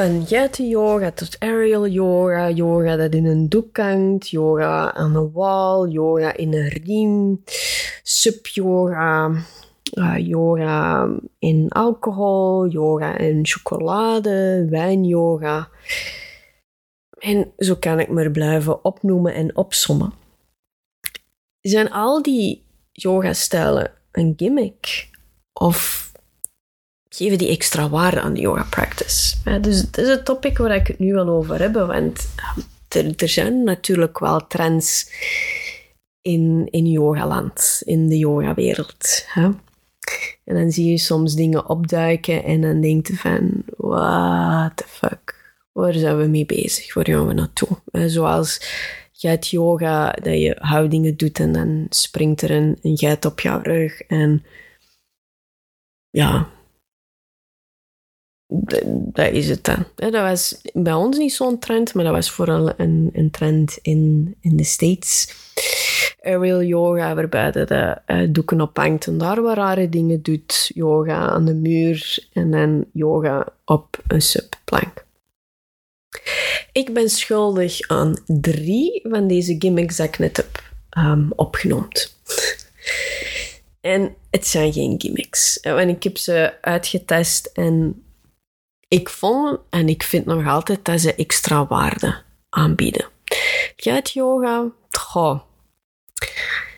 Van yeti yoga tot aerial yoga, yoga dat in een doek hangt, yoga aan een wal, yoga in een riem, sub-yoga, uh, yoga in alcohol, yoga in chocolade, wijn-yoga. En zo kan ik maar blijven opnoemen en opsommen. Zijn al die yoga-stijlen een gimmick? Of geven die extra waarde aan de yoga practice. Ja, dus dat is het topic waar ik het nu wil over hebben, want er, er zijn natuurlijk wel trends in, in yogaland, in de yogawereld. Hè? En dan zie je soms dingen opduiken en dan denk je van, what the fuck, waar zijn we mee bezig, waar gaan we naartoe? Zoals geit yoga, dat je houdingen doet en dan springt er een, een op jouw rug en ja, dat is het dan. Dat was bij ons niet zo'n trend, maar dat was vooral een, een trend in, in de States. Aerial yoga, waarbij je de doeken ophangt en daar wat rare dingen doet. Yoga aan de muur en dan yoga op een subplank. Ik ben schuldig aan drie van deze gimmicks dat ik net heb um, opgenomen. en het zijn geen gimmicks. En ik heb ze uitgetest en ik vond en ik vind nog altijd dat ze extra waarde aanbieden. Gaat yoga.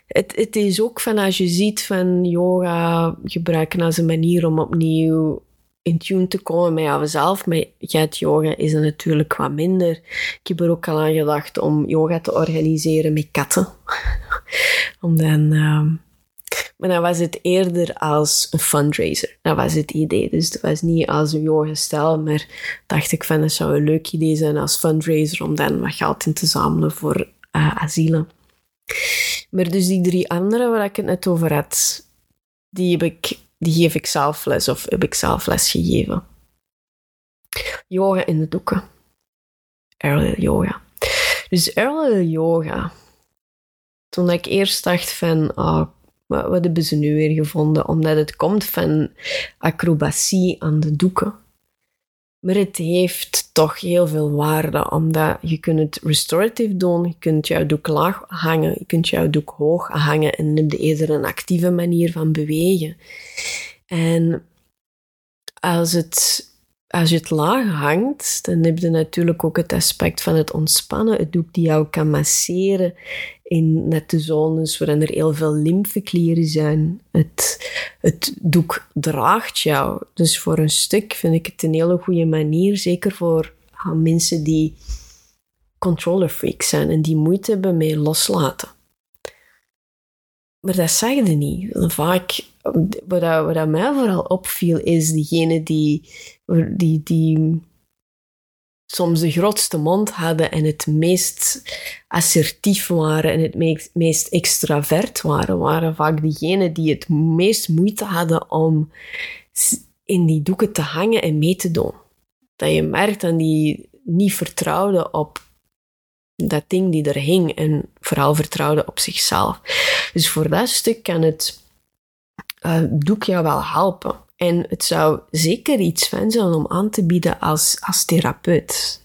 Het, het is ook van als je ziet van yoga gebruiken als een manier om opnieuw in tune te komen met jezelf. Maar gaat yoga is er natuurlijk wat minder. Ik heb er ook al aan gedacht om yoga te organiseren met katten. om dan... Uh, maar dan was het eerder als een fundraiser. Dat was het idee. Dus het was niet als een yoga maar dacht ik van het zou een leuk idee zijn als fundraiser om dan wat geld in te zamelen voor uh, asielen. Maar dus die drie andere waar ik het net over had, die, heb ik, die geef ik zelf les of heb ik zelf les gegeven. Yoga in de doeken. Aerial yoga. Dus aerial yoga. Toen ik eerst dacht van, oh, wat, hebben ze nu weer gevonden? Omdat het komt van acrobatie aan de doeken. Maar het heeft toch heel veel waarde, omdat je kunt het restorative doen, je kunt jouw doek laag hangen, je kunt jouw doek hoog hangen en je eerder een actieve manier van bewegen. En als het als je het laag hangt, dan heb je natuurlijk ook het aspect van het ontspannen. Het doek die jou kan masseren in net de zones waarin er heel veel lymfeklieren zijn. Het, het doek draagt jou. Dus voor een stuk vind ik het een hele goede manier, zeker voor mensen die controller freaks zijn en die moeite hebben met loslaten. Maar dat zeg je niet. Vaak, wat, wat mij vooral opviel, is diegene die, die, die soms de grootste mond hadden en het meest assertief waren en het meest, meest extravert waren, waren vaak diegenen die het meest moeite hadden om in die doeken te hangen en mee te doen. Dat je merkt dat die niet vertrouwden op dat ding die er hing en vooral vertrouwden op zichzelf. Dus voor dat stuk kan het uh, doek jou wel helpen. En het zou zeker iets fijn zijn om aan te bieden als, als therapeut.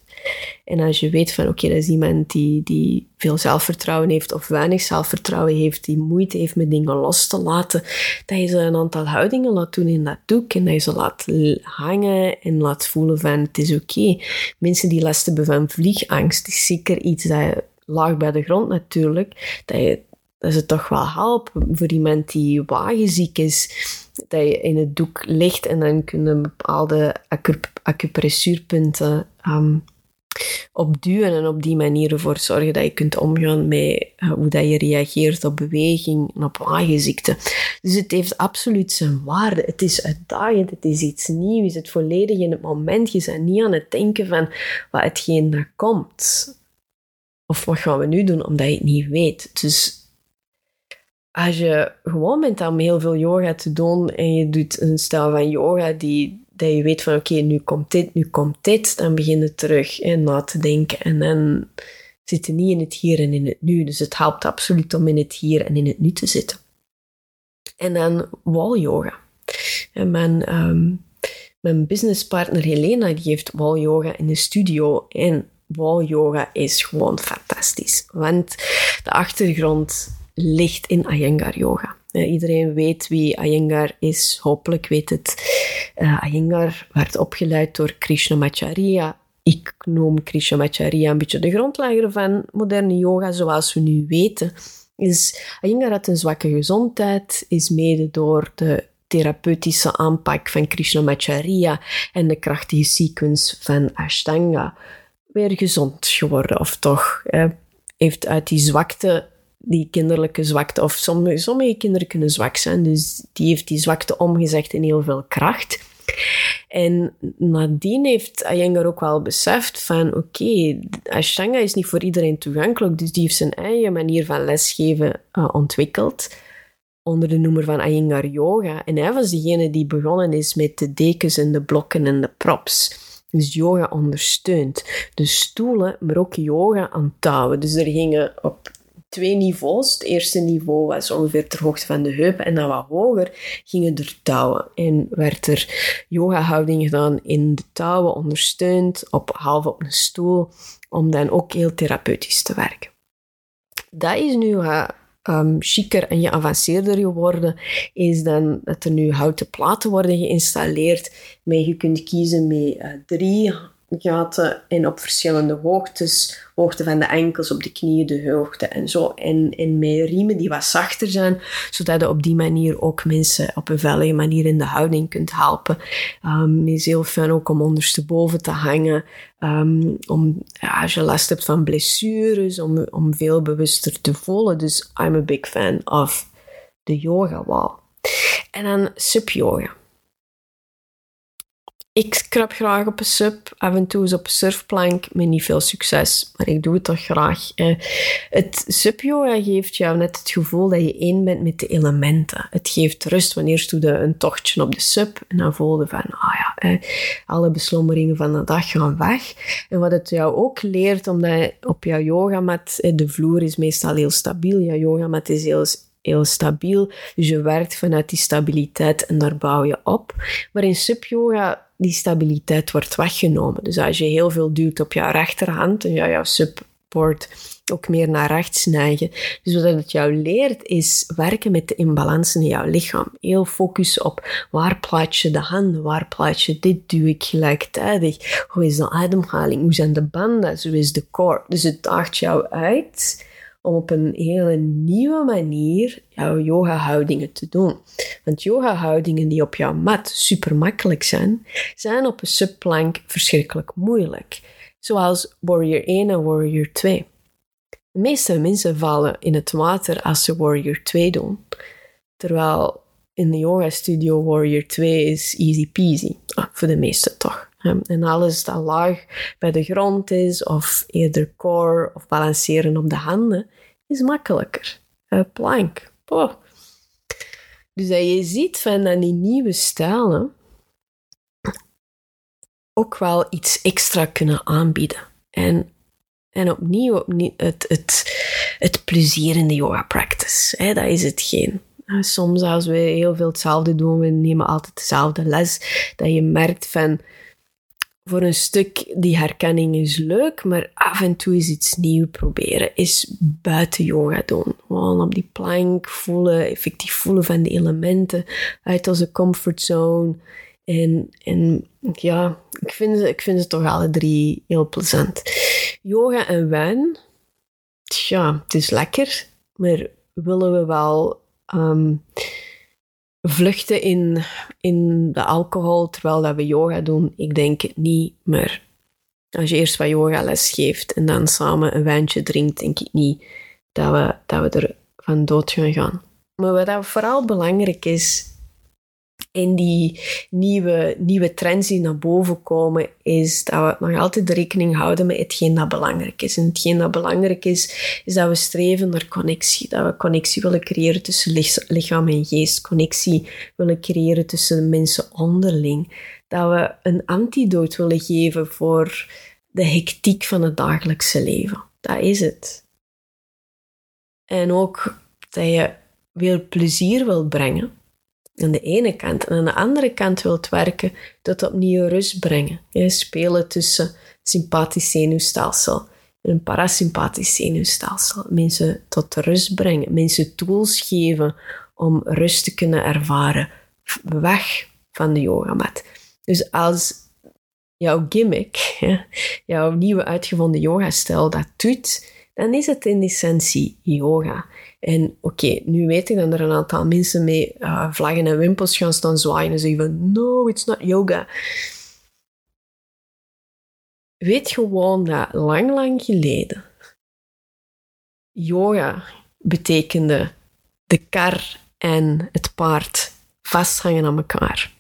En als je weet van oké, dat is iemand die, die veel zelfvertrouwen heeft of weinig zelfvertrouwen heeft, die moeite heeft met dingen los te laten, dat je ze een aantal houdingen laat doen in dat doek en dat je ze laat hangen en laat voelen van het is oké. Mensen die last hebben van vliegangst, is zeker iets dat laag bij de grond natuurlijk, dat je dat ze toch wel helpen voor iemand die wagenziek is. Dat je in het doek ligt en dan kunnen bepaalde acupressuurpunten um, opduwen en op die manier ervoor zorgen dat je kunt omgaan met uh, hoe dat je reageert op beweging en op wagenziekte. Dus het heeft absoluut zijn waarde. Het is uitdagend, het is iets nieuws, het volledig in het moment. Je bent niet aan het denken van wat hetgeen er komt. Of wat gaan we nu doen, omdat je het niet weet. Dus als je gewoon bent om heel veel yoga te doen en je doet een stijl van yoga die dat je weet van oké, nu komt dit, nu komt dit, dan begin je terug hè, na te denken. En dan zit je niet in het hier en in het nu. Dus het helpt absoluut om in het hier en in het nu te zitten. En dan wall yoga. En mijn, um, mijn businesspartner Helena die heeft wall yoga in de studio. En wall yoga is gewoon fantastisch. Want de achtergrond ligt in Iyengar yoga. iedereen weet wie Iyengar is, hopelijk weet het. Uh, Iyengar werd opgeleid door Krishnamacharya. Ik noem Krishnamacharya een beetje de grondlegger van moderne yoga, zoals we nu weten. Is, Iyengar had een zwakke gezondheid, is mede door de therapeutische aanpak van Krishnamacharya en de krachtige sequence van Ashtanga weer gezond geworden. Of toch eh, heeft uit die zwakte die kinderlijke zwakte, of sommige, sommige kinderen kunnen zwak zijn, dus die heeft die zwakte omgezet in heel veel kracht. En nadien heeft Iyengar ook wel beseft van oké, okay, Ashtanga is niet voor iedereen toegankelijk, dus die heeft zijn eigen manier van lesgeven uh, ontwikkeld onder de noemer van Iyengar Yoga. En hij was degene die begonnen is met de dekens en de blokken en de props. Dus yoga ondersteunt. De stoelen, maar ook yoga aan touwen. Dus er gingen op twee niveaus. Het eerste niveau was ongeveer ter hoogte van de heup en dan wat hoger gingen er touwen. En werd er yoga-houding gedaan in de touwen, ondersteund, op, half op een stoel, om dan ook heel therapeutisch te werken. Dat is nu wat um, chiquer en geavanceerder geworden, is dan dat er nu houten platen worden geïnstalleerd. Maar je kunt kiezen met uh, drie gaten en op verschillende hoogtes. Hoogte van de enkels, op de knieën, de hoogte en zo. En, en met riemen die wat zachter zijn, zodat je op die manier ook mensen op een veilige manier in de houding kunt helpen. Um, is heel fijn ook om ondersteboven te hangen. Um, om, ja, als je last hebt van blessures, om, om veel bewuster te voelen. Dus I'm a big fan of de yoga wall. En dan sub-yoga. Ik krap graag op een sub, af en toe eens op een surfplank, met niet veel succes, maar ik doe het toch graag. Het sub-yoga geeft jou net het gevoel dat je één bent met de elementen. Het geeft rust wanneer je doe een tochtje op de sub en dan voel je van, ah ja, alle beslommeringen van de dag gaan weg. En wat het jou ook leert, omdat op jouw yogamat, de vloer is meestal heel stabiel, jouw yogamat is heel heel stabiel. Dus je werkt vanuit die stabiliteit en daar bouw je op. Maar in sub-yoga die stabiliteit wordt weggenomen. Dus als je heel veel duwt op jouw rechterhand en jouw support ook meer naar rechts neigen. Dus wat het jou leert is werken met de imbalansen in jouw lichaam. Heel focus op waar plaats je de handen, waar plaats je dit, duw ik gelijktijdig. Hoe is de ademhaling, hoe zijn de banden, hoe is de core. Dus het daagt jou uit om op een hele nieuwe manier jouw yoga-houdingen te doen. Want yoga-houdingen die op jouw mat super makkelijk zijn, zijn op een subplank verschrikkelijk moeilijk. Zoals Warrior 1 en Warrior 2. De meeste mensen vallen in het water als ze Warrior 2 doen. Terwijl in de yoga studio Warrior 2 is easy peasy. Ah, voor de meesten toch. En alles dat laag bij de grond is, of eerder core of balanceren op de handen, is makkelijker. plank. Oh. Dus dat je ziet van dat die nieuwe stijlen ook wel iets extra kunnen aanbieden. En, en opnieuw, opnieuw het, het, het plezier in de yoga practice. Hè, dat is hetgeen. Soms als we heel veel hetzelfde doen, we nemen altijd dezelfde les, dat je merkt van voor een stuk, die herkenning is leuk, maar af en toe is iets nieuw proberen. Is buiten yoga doen. Gewoon op die plank voelen, effectief voelen van de elementen uit onze comfortzone. En, en ja, ik vind, ze, ik vind ze toch alle drie heel plezant. Yoga en wijn, tja, het is lekker, maar willen we wel um, vluchten in, in de alcohol terwijl dat we yoga doen? Ik denk het niet, maar Als je eerst wat yogales geeft en dan samen een wijntje drinkt, denk ik niet dat we, dat we er van dood gaan gaan. Maar wat vooral belangrijk is, in die nieuwe, nieuwe trends die naar boven komen, is dat we nog altijd rekening houden met hetgeen dat belangrijk is. En hetgeen dat belangrijk is, is dat we streven naar connectie. Dat we connectie willen creëren tussen lichaam en geest. Connectie willen creëren tussen mensen onderling. Dat we een antidoot willen geven voor de hectiek van het dagelijkse leven. Dat is het. En ook dat je veel plezier wilt brengen aan de ene kant. En aan de andere kant wilt werken tot opnieuw rust brengen. Spelen tussen sympathisch zenuwstelsel en parasympathisch zenuwstelsel. Mensen tot rust brengen. Mensen tools geven om rust te kunnen ervaren. Weg van de yogamat. Dus als jouw gimmick, jouw nieuwe uitgevonden yoga-stijl dat doet, dan is het in essentie yoga. En oké, nu weet ik dat er een aantal mensen mee uh, vlaggen en wimpels gaan staan zwaaien en zeggen van no, it's not yoga. Weet gewoon dat lang, lang geleden yoga betekende de kar en het paard vasthangen aan elkaar.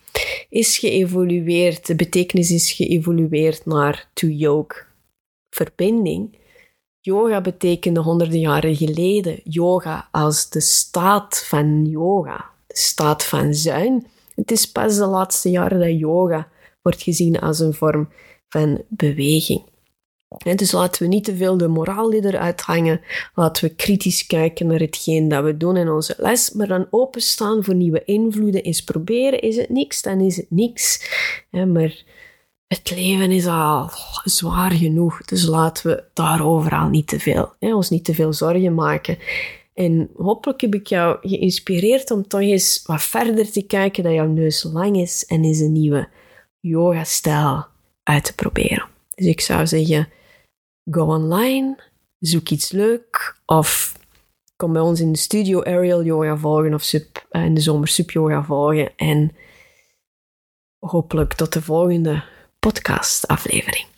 Is geëvolueerd, de betekenis is geëvolueerd naar to yoke, verbinding. Yoga betekende honderden jaren geleden yoga als de staat van yoga, de staat van zijn. Het is pas de laatste jaren dat yoga wordt gezien als een vorm van beweging. Dus laten we niet te veel de moraal uithangen. Laten we kritisch kijken naar hetgeen dat we doen in onze les, maar dan openstaan voor nieuwe invloeden. Eens proberen. Is het niks, dan is het niks. Maar het leven is al zwaar genoeg, dus laten we daarover al niet te veel, hè, ons niet te veel zorgen maken. En hopelijk heb ik jou geïnspireerd om toch eens wat verder te kijken dat jouw neus lang is en eens een nieuwe yoga-stijl uit te proberen. Dus ik zou zeggen, go online, zoek iets leuk of kom bij ons in de studio aerial yoga volgen of eh, in de zomer sub yoga volgen en hopelijk tot de volgende podcast aflevering.